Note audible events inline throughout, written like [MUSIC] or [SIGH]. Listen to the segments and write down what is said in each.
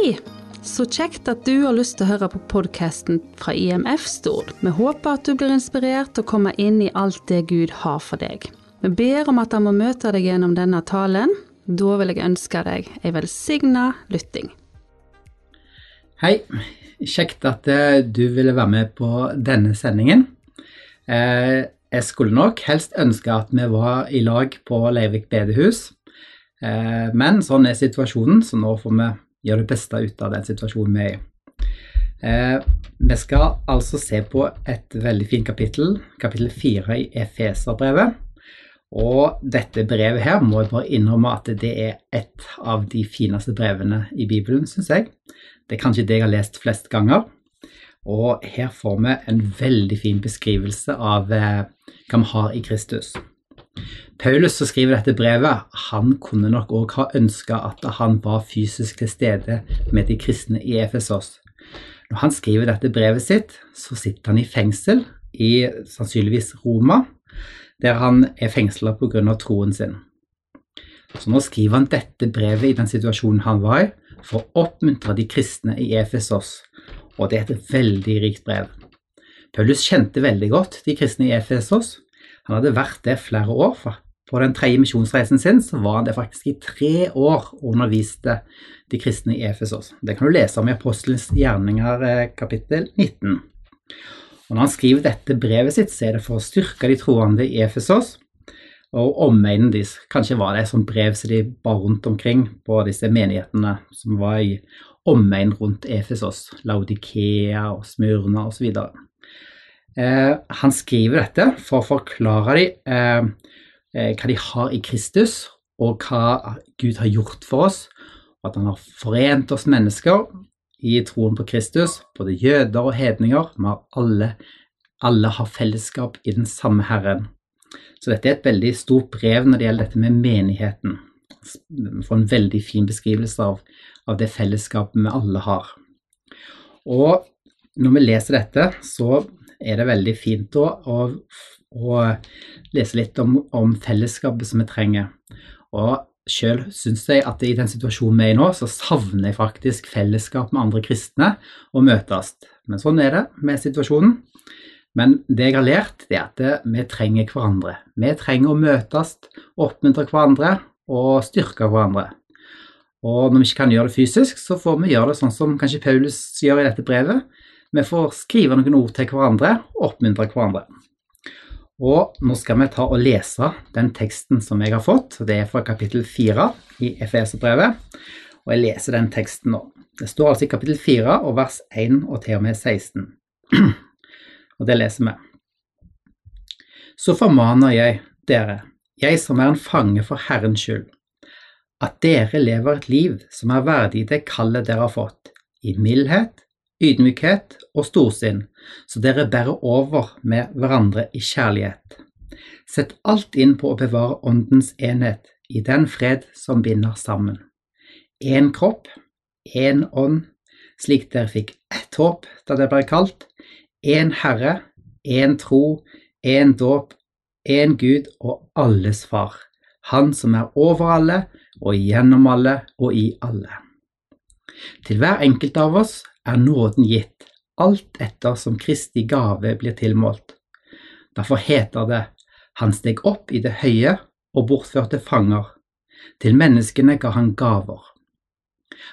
Hei! Så kjekt at du har lyst til å høre på podkasten fra IMF Stord. Vi håper at du blir inspirert til å komme inn i alt det Gud har for deg. Vi ber om at han må møte deg gjennom denne talen. Da vil jeg ønske deg ei velsigna lytting. Hei, kjekt at eh, du ville være med på denne sendingen. Eh, jeg skulle nok helst ønske at vi var i lag på Leivik bedehus, eh, men sånn er situasjonen, så nå får vi gjøre det beste ut av den situasjonen vi er i. Vi skal altså se på et veldig fint kapittel, kapittel fire i Efeserbrevet. Og dette brevet her må jeg bare innrømme at det er et av de fineste brevene i Bibelen, syns jeg. Det er kanskje det jeg har lest flest ganger. Og her får vi en veldig fin beskrivelse av eh, hva vi har i Kristus. Paulus som skriver dette brevet, han kunne nok òg ha ønska at han var fysisk til stede med de kristne i Efesos. Når han skriver dette brevet sitt, så sitter han i fengsel i sannsynligvis Roma, der han er fengsla pga. troen sin. Så nå skriver han dette brevet i den situasjonen han var i, for å oppmuntre de kristne i Efesos, og det er et veldig rikt brev. Paulus kjente veldig godt de kristne i Efesos. Han hadde vært det flere år. For på den tredje misjonsreisen sin så var han det faktisk i tre år og underviste de kristne i Efesos. Det kan du lese om i Apostelens gjerninger eh, kapittel 19. Og Når han skriver dette brevet sitt, så er det for å styrke de troende i Efesos og omegnen deres. Kanskje var det et sånt brev som de bar rundt omkring på disse menighetene som var i omegn rundt Efesos, Laudikea og Smyrna osv. Eh, han skriver dette for å forklare dem eh, eh, hva de har i Kristus, og hva Gud har gjort for oss, og at han har forent oss mennesker i troen på Kristus, både jøder og hedninger. Vi har alle, alle har fellesskap i den samme Herren. Så dette er et veldig stort brev når det gjelder dette med menigheten. Vi får en veldig fin beskrivelse av, av det fellesskapet vi alle har. Og når vi leser dette, så er det veldig fint å, å, å lese litt om, om, fellesskapet som vi trenger. Og sjøl syns jeg at i den situasjonen vi er i nå, så savner jeg faktisk fellesskap med andre kristne og møtes. Men sånn er det med situasjonen. Men det jeg har lært, det er at vi trenger hverandre. Vi trenger å møtes, oppmuntre hverandre og styrke hverandre. Og når vi ikke kan gjøre det fysisk, så får vi gjøre det sånn som kanskje Paulus gjør i dette brevet. Vi får skrive noen ord til hverandre og oppmuntre hverandre. Og nå skal vi ta og lese den teksten som jeg har fått. Det er fra kapittel 4 i Efeserbrevet. Og jeg leser den teksten nå. Det står altså i kapittel 4 og vers 1 og til og med 16. [CLEARS THROAT] og det leser vi. Så formaner jeg dere, jeg som er en fange for Herrens skyld, at dere lever et liv som er verdig det kallet dere har fått, i mildhet, ydmykhet og storsinn, så dere bærer over med hverandre i kjærlighet. Sett alt inn på å bevare Åndens enhet i den fred som binder sammen. Én kropp, én ånd, slik dere fikk ett håp da dere ble kalt, én Herre, én tro, én dåp, én Gud og alles Far, Han som er over alle og gjennom alle og i alle. Til hver enkelt av oss er nåden gitt, alt etter som Kristi gave blir tilmålt. Derfor heter det Han steg opp i det høye og bortførte fanger. Til menneskene ga han gaver.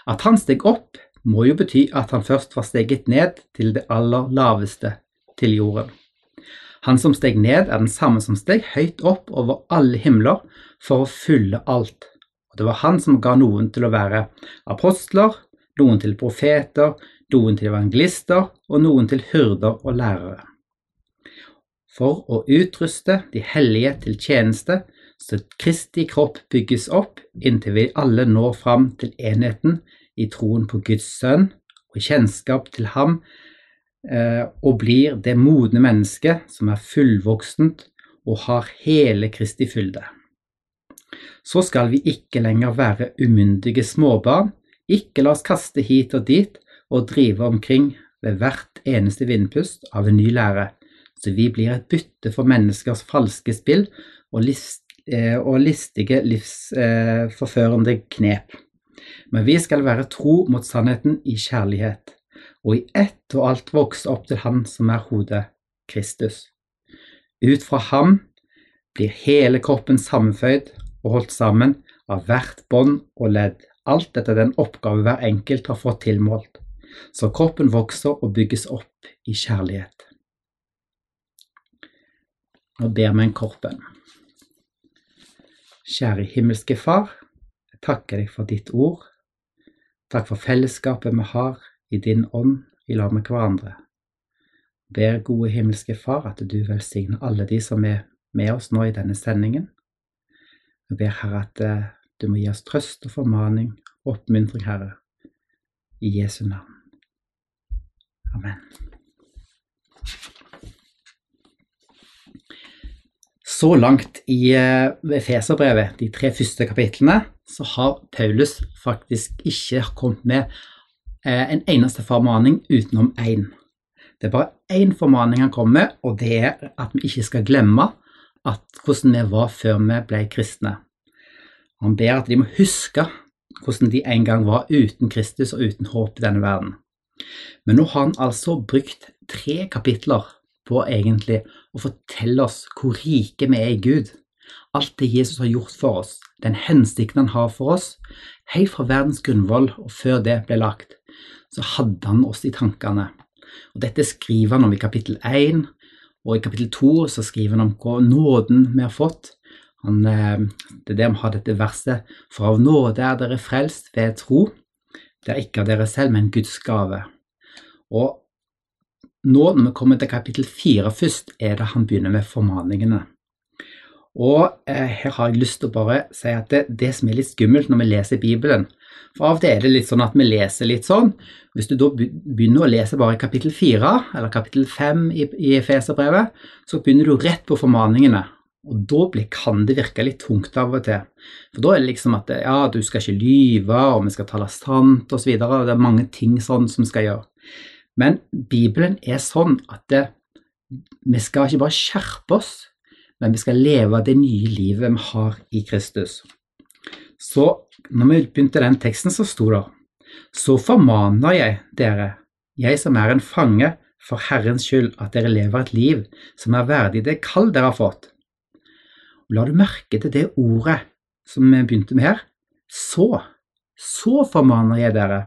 At han steg opp, må jo bety at han først var steget ned til det aller laveste, til jorden. Han som steg ned, er den samme som steg høyt opp over alle himler for å fylle alt. Og det var han som ga noen til å være apostler, noen til profeter, noen til evangelister og noen til hyrder og lærere. For å utruste de hellige til tjeneste, så Kristi kropp bygges opp inntil vi alle når fram til enheten i troen på Guds sønn og kjennskap til ham, eh, og blir det modne mennesket som er fullvoksent og har hele Kristi fylde. Så skal vi ikke lenger være umyndige småbarn, ikke la oss kaste hit og dit og drive omkring ved hvert eneste vindpust av en ny lære, så vi blir et bytte for menneskers falske spill og, list, eh, og listige livsforførende knep. Men vi skal være tro mot sannheten i kjærlighet, og i ett og alt vokse opp til Han som er hodet, Kristus. Ut fra ham blir hele kroppen sammenføyd og holdt sammen av hvert bånd og ledd, alt etter den oppgave hver enkelt har fått tilmålt, så kroppen vokser og bygges opp i kjærlighet. Nå ber vi en bønn. Kjære himmelske Far, jeg takker deg for ditt ord. Takk for fellesskapet vi har i din ånd i lag med hverandre. Ber gode himmelske Far at du velsigner alle de som er med oss nå i denne sendingen. Jeg ber Herre at eh, du må gi oss trøst og formaning og oppmuntring, Herre, i Jesu navn. Amen. Så langt i Feserbrevet, Efeserbrevet, de tre første kapitlene, så har Paulus faktisk ikke kommet med eh, en eneste formaning utenom én. Det er bare én formaning han kommer med, og det er at vi ikke skal glemme hvordan vi var før vi ble kristne. Han ber at de må huske hvordan de en gang var uten Kristus og uten håp i denne verden. Men nå har han altså brukt tre kapitler på egentlig å fortelle oss hvor rike vi er i Gud. Alt det Jesus har gjort for oss, den hensikten han har for oss, helt fra verdens grunnvoll og før det ble lagt, så hadde han oss i tankene. Og Dette skriver han om i kapittel 1, og i kapittel 2 så skriver han om hva nåden vi har fått. Han, eh, det er det vi har dette verset, for av nåde er dere frelst ved tro. Det er ikke av dere selv, men Guds gave. Og nå når vi kommer til kapittel fire først, er det han begynner med formaningene. Og eh, her har jeg lyst til å bare si at det, det som er litt skummelt når vi leser Bibelen For av og til er det litt sånn at vi leser litt sånn. Hvis du da begynner å lese bare kapittel fire eller kapittel fem i, i Efeserbrevet, så begynner du rett på formaningene. Og da kan det virke litt tungt av og til. For da er det liksom at ja, du skal ikke lyve, og vi skal tale sant osv. Det er mange ting sånn som skal gjøre. Men Bibelen er sånn at det, vi skal ikke bare skjerpe oss, men vi skal leve det nye livet vi har i Kristus. Så når vi begynte den teksten, så sto det Så formaner jeg dere, jeg som er en fange for Herrens skyld, at dere lever et liv som er verdig det kall dere har fått. La du merke til det ordet som vi begynte med her? Så. Så formaner jeg dere.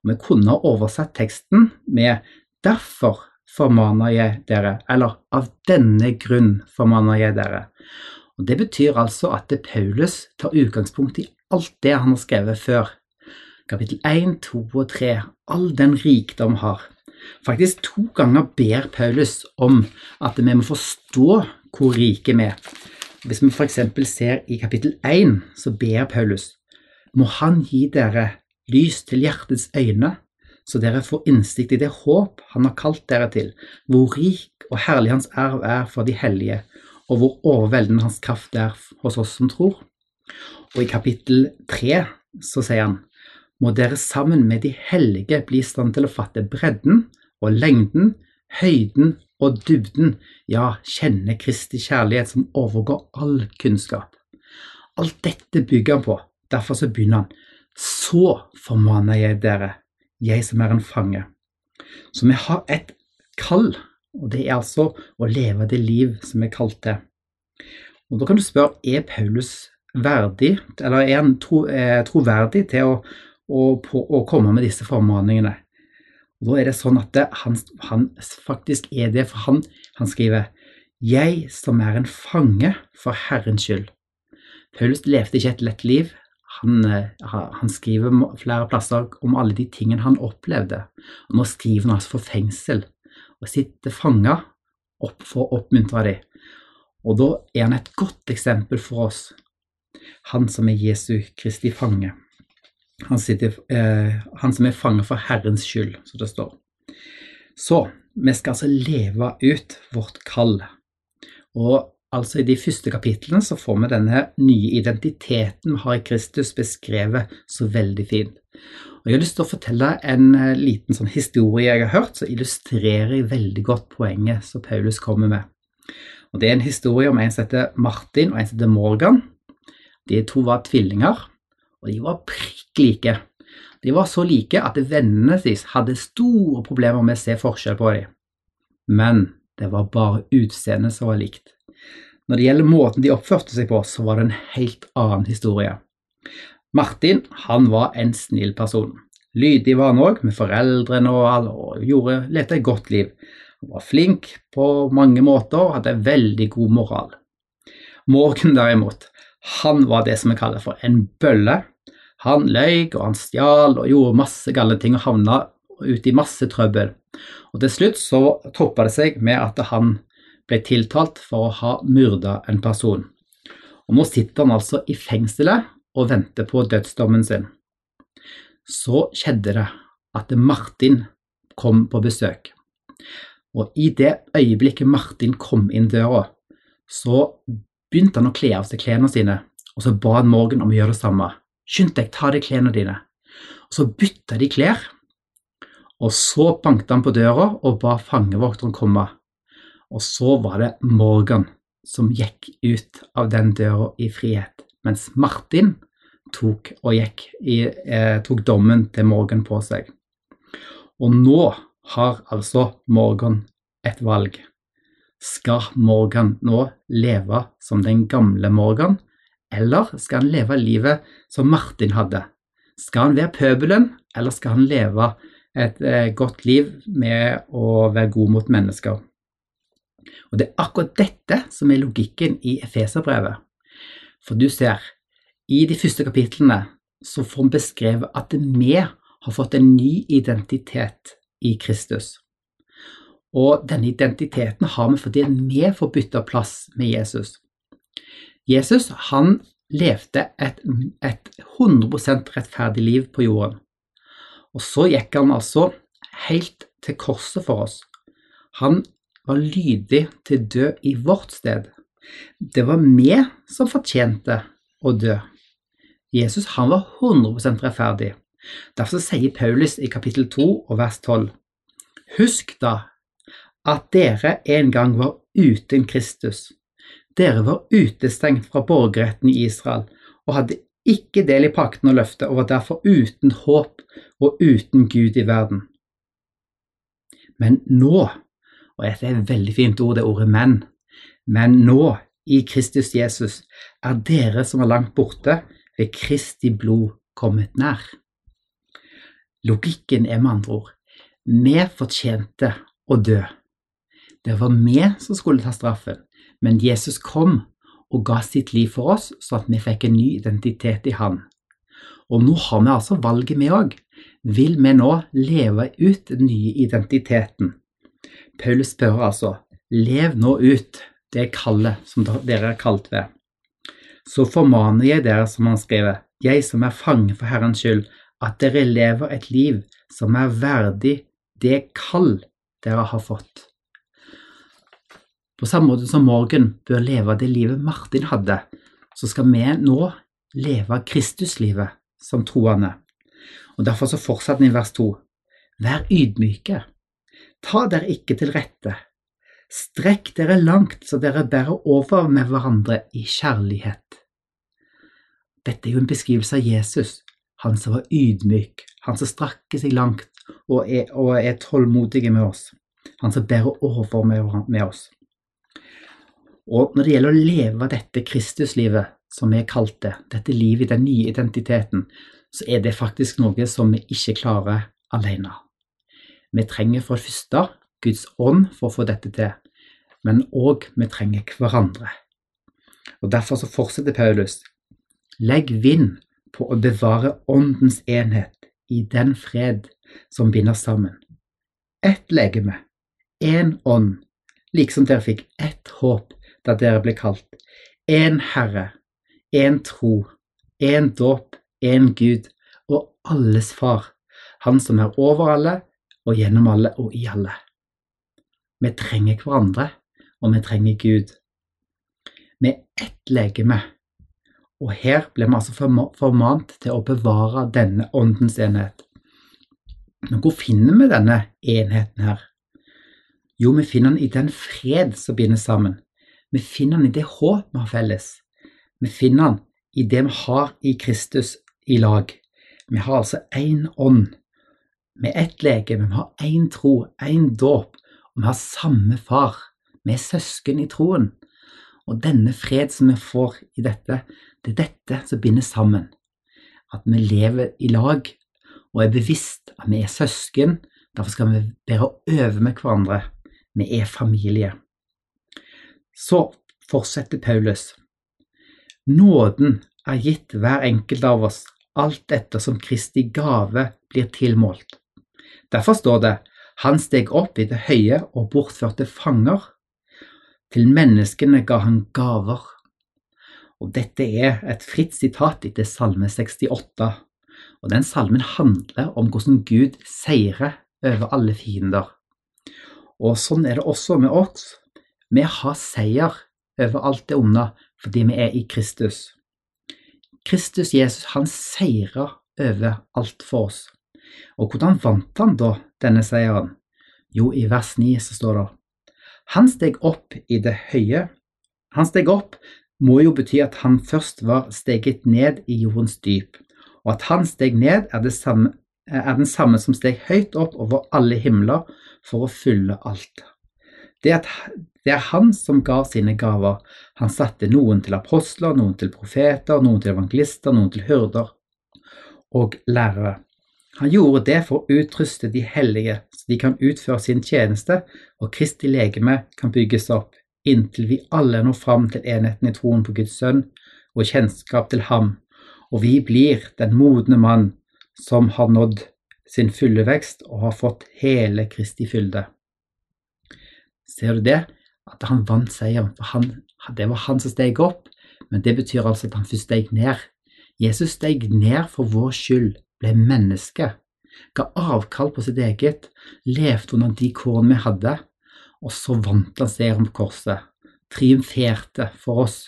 Og vi kunne ha oversatt teksten med 'Derfor formaner jeg dere', eller 'Av denne grunn formaner jeg dere'. Og Det betyr altså at Paulus tar utgangspunkt i alt det han har skrevet før. Kapittel 1, 2 og 3, all den rikdom har. Faktisk to ganger ber Paulus om at vi må forstå hvor rike vi er. Hvis vi f.eks. ser i kapittel 1, så ber Paulus må Han gi dere lys til hjertets øyne, så dere får innsikt i det håp Han har kalt dere til, hvor rik og herlig Hans arv er for de hellige, og hvor overveldende Hans kraft er hos oss som tror. Og i kapittel 3 så sier han, må dere sammen med de hellige bli i stand til å fatte bredden og lengden, høyden og dybden, ja, kjenne Kristi kjærlighet som overgår all kunnskap. Alt dette bygger han på, derfor så begynner han så formaner jeg dere, jeg som er en fange. Så vi har et kall, og det er altså å leve det liv som er kalt til. Og Da kan du spørre er Paulus verdig, eller er han tro, eh, troverdig til å, å, på, å, komme med disse formaningene? Og Da er det sånn at han, han, faktisk er det, for han, han skriver jeg som er en fange for Herrens skyld. Paulus levde ikke et lett liv, han, eh, han, skriver flere plasser om alle de tingene han opplevde. Og nå skriver han altså for fengsel og sitter fanga opp for å oppmuntre dem. Og da er han et godt eksempel for oss, han som er Jesu Kristi fange. Han, sitter, eh, han som er fange for Herrens skyld, som det står. Så vi skal altså leve ut vårt kall. Og Altså I de første kapitlene så får vi denne nye identiteten vi har i Kristus beskrevet så veldig fint. Og Jeg har lyst til å fortelle en eh, liten sånn historie jeg har hørt, som illustrerer veldig godt poenget som Paulus kommer med. Og Det er en historie om en som heter Martin og en som heter Morgan. De to var tvillinger, og de var prikk like. De var så like at vennene deres hadde store problemer med å se forskjell på dem. Men det var bare utseendet som var likt. Når det gjelder måten de oppførte seg på, så var det en helt annen historie. Martin han var en snill person. Lydig var han òg, med foreldrene og alle, og gjorde, lette et godt liv. Han var flink på mange måter og hadde veldig god moral. Morgan derimot, han var det som vi kaller for en bølle. Han løy og han stjal og gjorde masse gale ting og havna ute i masse trøbbel. Og Til slutt så toppa det seg med at han ble tiltalt for å ha myrda en person. Og Nå sitter han altså i fengselet og venter på dødsdommen sin. Så skjedde det at Martin kom på besøk. Og i det øyeblikket Martin kom inn døra, så begynte han å kle av seg klærne sine, og så ba han Morgan om å gjøre det samme. Skynd deg, ta av deg klærne dine. Og Så bytta de klær, og så banket han på døra og ba fangevokteren komme. Og så var det Morgan som gikk ut av den døra i frihet, mens Martin tok, i, eh, tok dommen til Morgan på seg. Og nå har altså Morgan et valg. Skal Morgan nå leve som den gamle Morgan, eller skal han leve livet som Martin hadde? Skal han være pøbelen, eller skal han leve et eh, godt liv med å være god mot mennesker? Og Det er akkurat dette som er logikken i Efeserbrevet. For du ser, i de første kapitlene så får vi beskrevet at vi har fått en ny identitet i Kristus. Og denne identiteten har vi fordi vi får bytte plass med Jesus. Jesus han levde et, et 100% rettferdig liv på jorden. Og så gikk han altså helt til korset for oss. Han var lydig til død i vårt sted. Det var vi som fortjente å dø. Jesus han var 100% rettferdig. Derfor sier Paulus i kapittel 2 og vers 12.: Husk da at dere en gang var uten Kristus. Dere var utestengt fra borgerretten i Israel og hadde ikke del i pakten og løftet og var derfor uten håp og uten Gud i verden. Men nå, og dette er et veldig fint ord, det ordet men, men nå, i Kristus Jesus, er dere som er langt borte, ved Kristi blod kommet nær. Logikken er med andre ord vi fortjente å dø. Det var vi som skulle ta straffen, men Jesus kom og ga sitt liv for oss, så at vi fikk en ny identitet i Han. Og nå har vi altså valget, vi òg. Vil vi nå leve ut den nye identiteten? Paulus spør altså, lev nå ut det kallet som dere er kalt ved så formaner jeg dere, som han skriver, jeg som er fange for Herrens skyld, at dere lever et liv som er verdig det kall dere har fått. På samme måte som Morgan bør leve det livet Martin hadde, så skal vi nå leve Kristuslivet som troende. Og Derfor så fortsetter han i vers 2. Vær ydmyke. Ta dere ikke til rette. Strekk dere langt så dere bærer over med hverandre i kjærlighet. Dette er jo en beskrivelse av Jesus, han som var ydmyk, han som strakker seg langt og er, og er tålmodig med oss, han som bærer over med, med oss. Og når det gjelder å leve dette Kristuslivet, som vi kalt det, dette livet i den nye identiteten, så er det faktisk noe som vi ikke klarer alene. Vi trenger for det første Guds ånd for å få dette til, men òg vi trenger hverandre. Og Derfor så fortsetter Paulus Legg vind på å bevare åndens enhet i den fred som binder sammen. Ett legeme, én ånd, liksom dere fikk ett håp da dere ble kalt. Én Herre, én tro, én dåp, én Gud og alles Far, Han som er over alle og gjennom alle og i alle. Vi trenger hverandre, og vi trenger Gud. Vi er ett legeme og her ble vi altså formant til å bevare denne åndens enhet. Men hvor finner vi denne enheten her? Jo, vi finner den i den fred som binder sammen. Vi finner den i det håp vi har felles. Vi finner den i det vi har i Kristus i lag. Vi har altså én ånd. Vi er ett legeme, vi har én tro, én dåp, og vi har samme far. Vi er søsken i troen. Og denne fred som vi får i dette, det er dette som binder sammen. At vi lever i lag og er bevisst at vi er søsken. Derfor skal vi bære over med hverandre. Vi er familie. Så fortsetter Paulus. Nåden er gitt hver enkelt av oss alt etter som Kristi gave blir tilmålt. Derfor står det han steg opp i det høye og bortførte fanger. Til menneskene ga han gaver. Og Dette er et fritt sitat etter Salme 68, og den salmen handler om hvordan Gud seirer over alle fiender. Og Sånn er det også med oss. Vi har seier over alt det onde fordi vi er i Kristus. Kristus Jesus han seira over alt for oss. Og hvordan vant han da denne seieren? Jo, i vers 9 så står det Han steg opp i det høye. Han steg opp må jo bety at han først var steget ned i jordens dyp, og at han steg ned er, samme, er den samme som steg høyt opp over alle himler for å fylle alt. Det, at, det er han som ga sine gaver. Han satte noen til apostler, noen til profeter, noen til evangelister, noen til hyrder og lærere. Han gjorde det for å utruste de hellige, så de kan utføre sin tjeneste, og Kristi legeme kan bygges opp, inntil vi alle når fram til enheten i troen på Guds sønn og kjennskap til ham, og vi blir den modne mann som har nådd sin fulle vekst og har fått hele Kristi fylde. Ser du det? At han vant seieren. For han, det var han som steg opp, men det betyr altså at han først steg ned. Jesus steg ned for vår skyld, ble menneske, ga avkall på sitt eget, levde under de kårene vi hadde, og så vant han seieren på korset, triumferte for oss,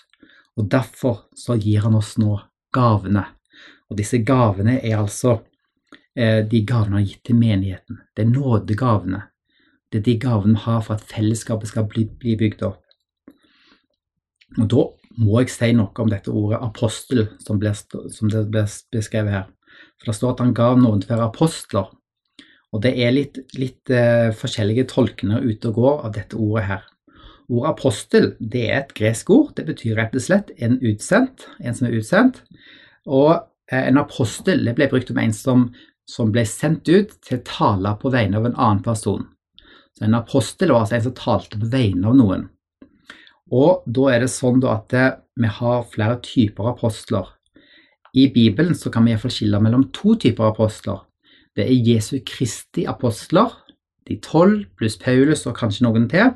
og derfor så gir han oss nå gavene. Og disse gavene er altså eh, de gavene han har gitt til menigheten. Det er nådegavene. Det er de gavene vi har for at fellesskapet skal bli, bli bygd opp. Og Da må jeg si noe om dette ordet apostel, som, ble, som det blir beskrevet her. For Det står at han ga noen til å være apostler. Og Det er litt, litt uh, forskjellige tolkninger ute og går av dette ordet her. Ordet apostel det er et gresk ord. Det betyr rett og slett en utsendt, en som er utsendt. Og uh, en apostel det ble brukt om en som, som ble sendt ut til å tale på vegne av en annen person. Så en apostel var altså en som talte på vegne av noen. Og da er det sånn at eh, vi har flere typer apostler. I Bibelen så kan vi iallfall skille mellom to typer apostler. Det er Jesu Kristi apostler, de tolv pluss Paulus og kanskje noen til.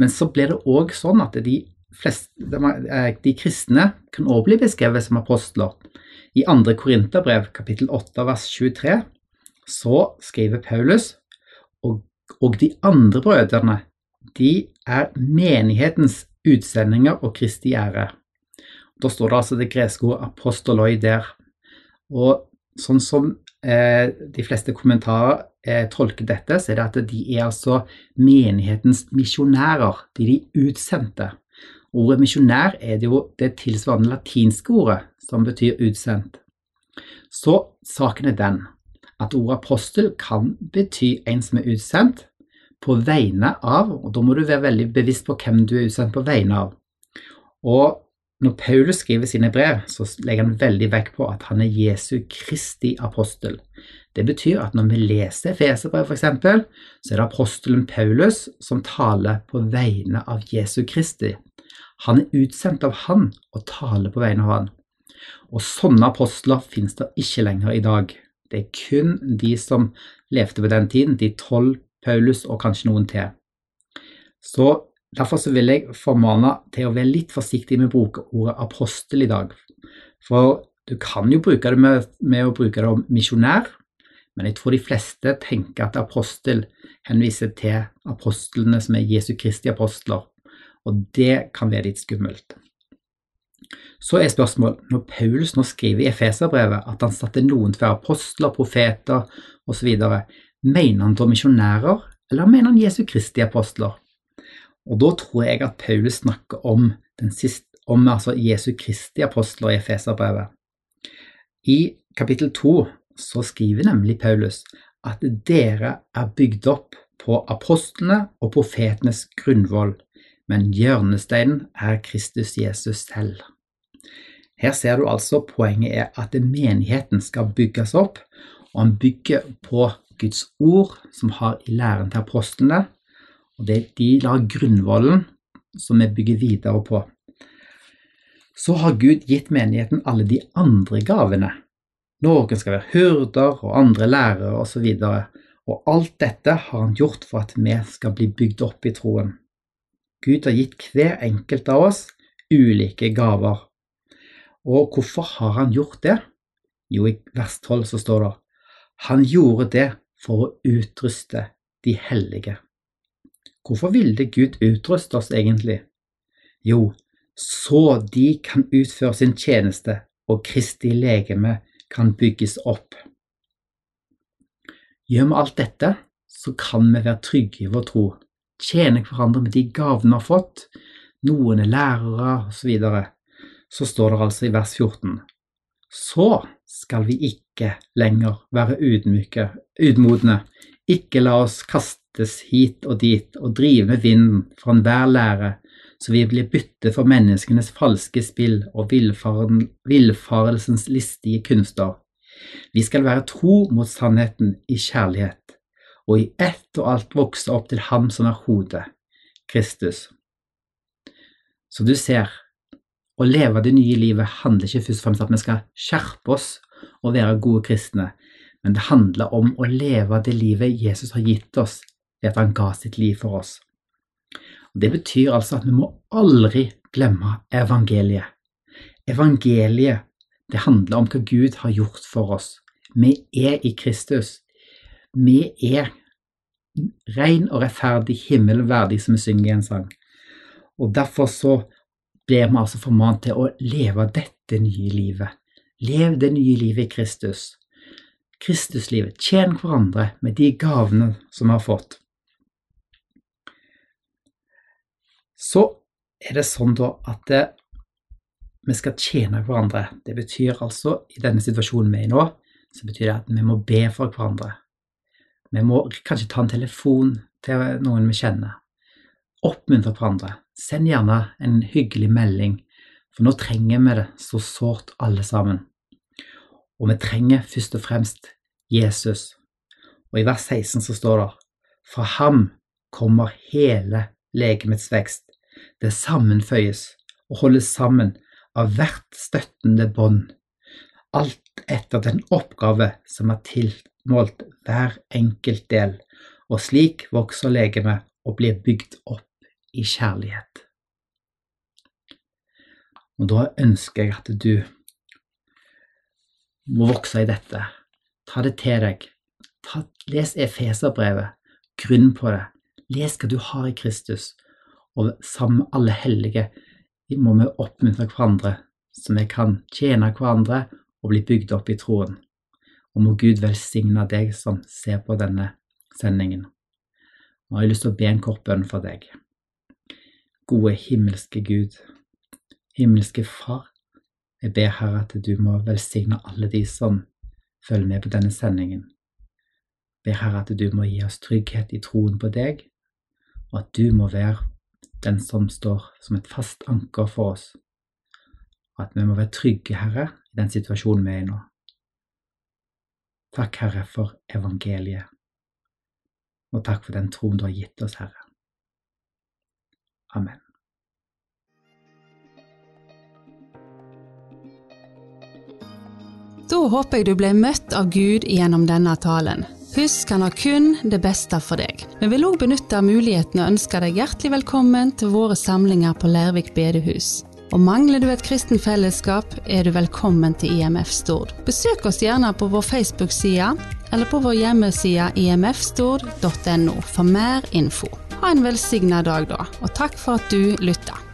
Men så blir det òg sånn at de, fleste, eh, de kristne kan òg bli beskrevet som apostler. I 2. Korinterbrev kapittel 8 vers 23 så skriver Paulus og de andre brødrene, de er menighetens utsendinger og Kristi ære. Da står det altså det greske ordet apostoloi der. Og sånn som eh, de fleste kommentarer eh, tolker dette, så er det at de er altså menighetens misjonærer. De de utsendte. Ordet misjonær er det jo det tilsvarende latinske ordet som betyr utsendt. Så saken er den at ordet apostel kan bety en som er utsendt på vegne av, og da må du være veldig bevisst på hvem du er utsendt på vegne av. Og når Paulus skriver sine brev, så legger han veldig vekt på at han er Jesu Kristi apostel. Det betyr at når vi leser Feserbrev f.eks., så er det apostelen Paulus som taler på vegne av Jesu Kristi. Han er utsendt av han og taler på vegne av han. Og sånne apostler finnes det ikke lenger i dag. Det er kun de som levde på den tiden, de tolv Paulus og kanskje noen til. Så Derfor så vil jeg formane til å være litt forsiktig med å bruke ordet apostel i dag. For du kan jo bruke det med, med å bruke det om misjonær, men jeg tror de fleste tenker at apostel henviser til apostlene som er Jesu Kristi apostler, og det kan være litt skummelt. Så er spørsmålet, når Paulus nå skriver i Efeserbrevet at han satte noen til apostler, profeter osv., mener han da misjonærer, eller mener han Jesu Kristi apostler? Og da tror jeg at Paulus snakker om, siste, om altså Jesu Kristi apostler i Efeserbrevet. I kapittel 2 så skriver nemlig Paulus at dere er bygd opp på apostlene og profetenes grunnvoll, men hjørnesteinen er Kristus Jesus selv. Her ser du altså poenget er at menigheten skal bygges opp, og han bygger på Guds ord, som har i læren til apostlene, og det de lar grunnvollen som vi bygger videre på. Så har Gud gitt menigheten alle de andre gavene. Noen skal være hyrder og andre lærere osv. Og alt dette har han gjort for at vi skal bli bygd opp i troen. Gud har gitt hver enkelt av oss ulike gaver. Og hvorfor har han gjort det? Jo, i vers 12 så står det Han gjorde det for å utruste de hellige. Hvorfor ville Gud utruste oss egentlig? Jo, så de kan utføre sin tjeneste og Kristi legeme kan bygges opp. Gjør vi alt dette, så kan vi være trygge i vår tro, tjene hverandre med de gavene vi har fått, noen er lærere osv. Så, står det altså i vers 14 Så skal vi ikke lenger være ydmyke, ydmodne, ikke la oss kastes hit og dit og drive med vinden fra enhver lære, så vi blir bytte for menneskenes falske spill og villfarelsens listige kunster vi skal være tro mot sannheten i kjærlighet, og i ett og alt vokse opp til Ham som er hodet, Kristus. Så du ser, å leve det nye livet handler ikke først og fremst om at vi skal skjerpe oss og være gode kristne, men det handler om å leve det livet Jesus har gitt oss ved at han ga sitt liv for oss. Og det betyr altså at vi må aldri glemme evangeliet. Evangeliet det handler om hva Gud har gjort for oss. Vi er i Kristus. Vi er ren og rettferdig, himmelverdig, som vi synger i en sang. Og Derfor så blir vi altså formant til å leve dette nye livet. Lev det nye livet i Kristus. Kristuslivet. Tjen hverandre med de gavene som vi har fått. Så er det sånn da at vi skal tjene hverandre. Det betyr altså, i denne situasjonen vi er i nå, så betyr det at vi må be for hverandre. Vi må kanskje ta en telefon til noen vi kjenner. Oppmuntre hverandre. Send gjerne en hyggelig melding, for nå trenger vi det så sårt alle sammen. Og vi trenger først og fremst Jesus. Og i vers 16 så står det fra ham kommer hele legemets vekst. Det sammenføyes og holdes sammen av hvert støttende bånd, alt etter den oppgave som er tilmålt hver enkelt del, og slik vokser legemet og blir bygd opp i kjærlighet. Og da ønsker jeg at du må vokse i dette. Ta det til deg. Ta, les Efeserbrevet. Grunn på det. Les hva du har i Kristus, og sammen med alle hellige må vi oppmuntre hverandre så vi kan tjene hverandre og bli bygd opp i troen. Og må Gud velsigne deg som ser på denne sendingen. Nå har jeg lyst til å be en kort bønn for deg. Gode himmelske Gud, himmelske Far, jeg ber Herre at du må velsigne alle de som følger med på denne sendingen. Jeg ber Herre at du må gi oss trygghet i troen på deg, og at du må være den som står som et fast anker for oss. At vi må være trygge, Herre, i den situasjonen vi er i nå. Takk, Herre, for evangeliet, og takk for den troen du har gitt oss, Herre. Amen. Da håper jeg du ble møtt av Gud gjennom denne talen. Husk, han har kun det beste for deg. Vi vil òg benytte muligheten og ønske deg hjertelig velkommen til våre samlinger på Lærvik bedehus. Og mangler du et kristen fellesskap, er du velkommen til IMF Stord. Besøk oss gjerne på vår Facebook-side eller på vår hjemmeside imfstord.no for mer info. Ha en velsigna dag, da, og takk for at du lytta.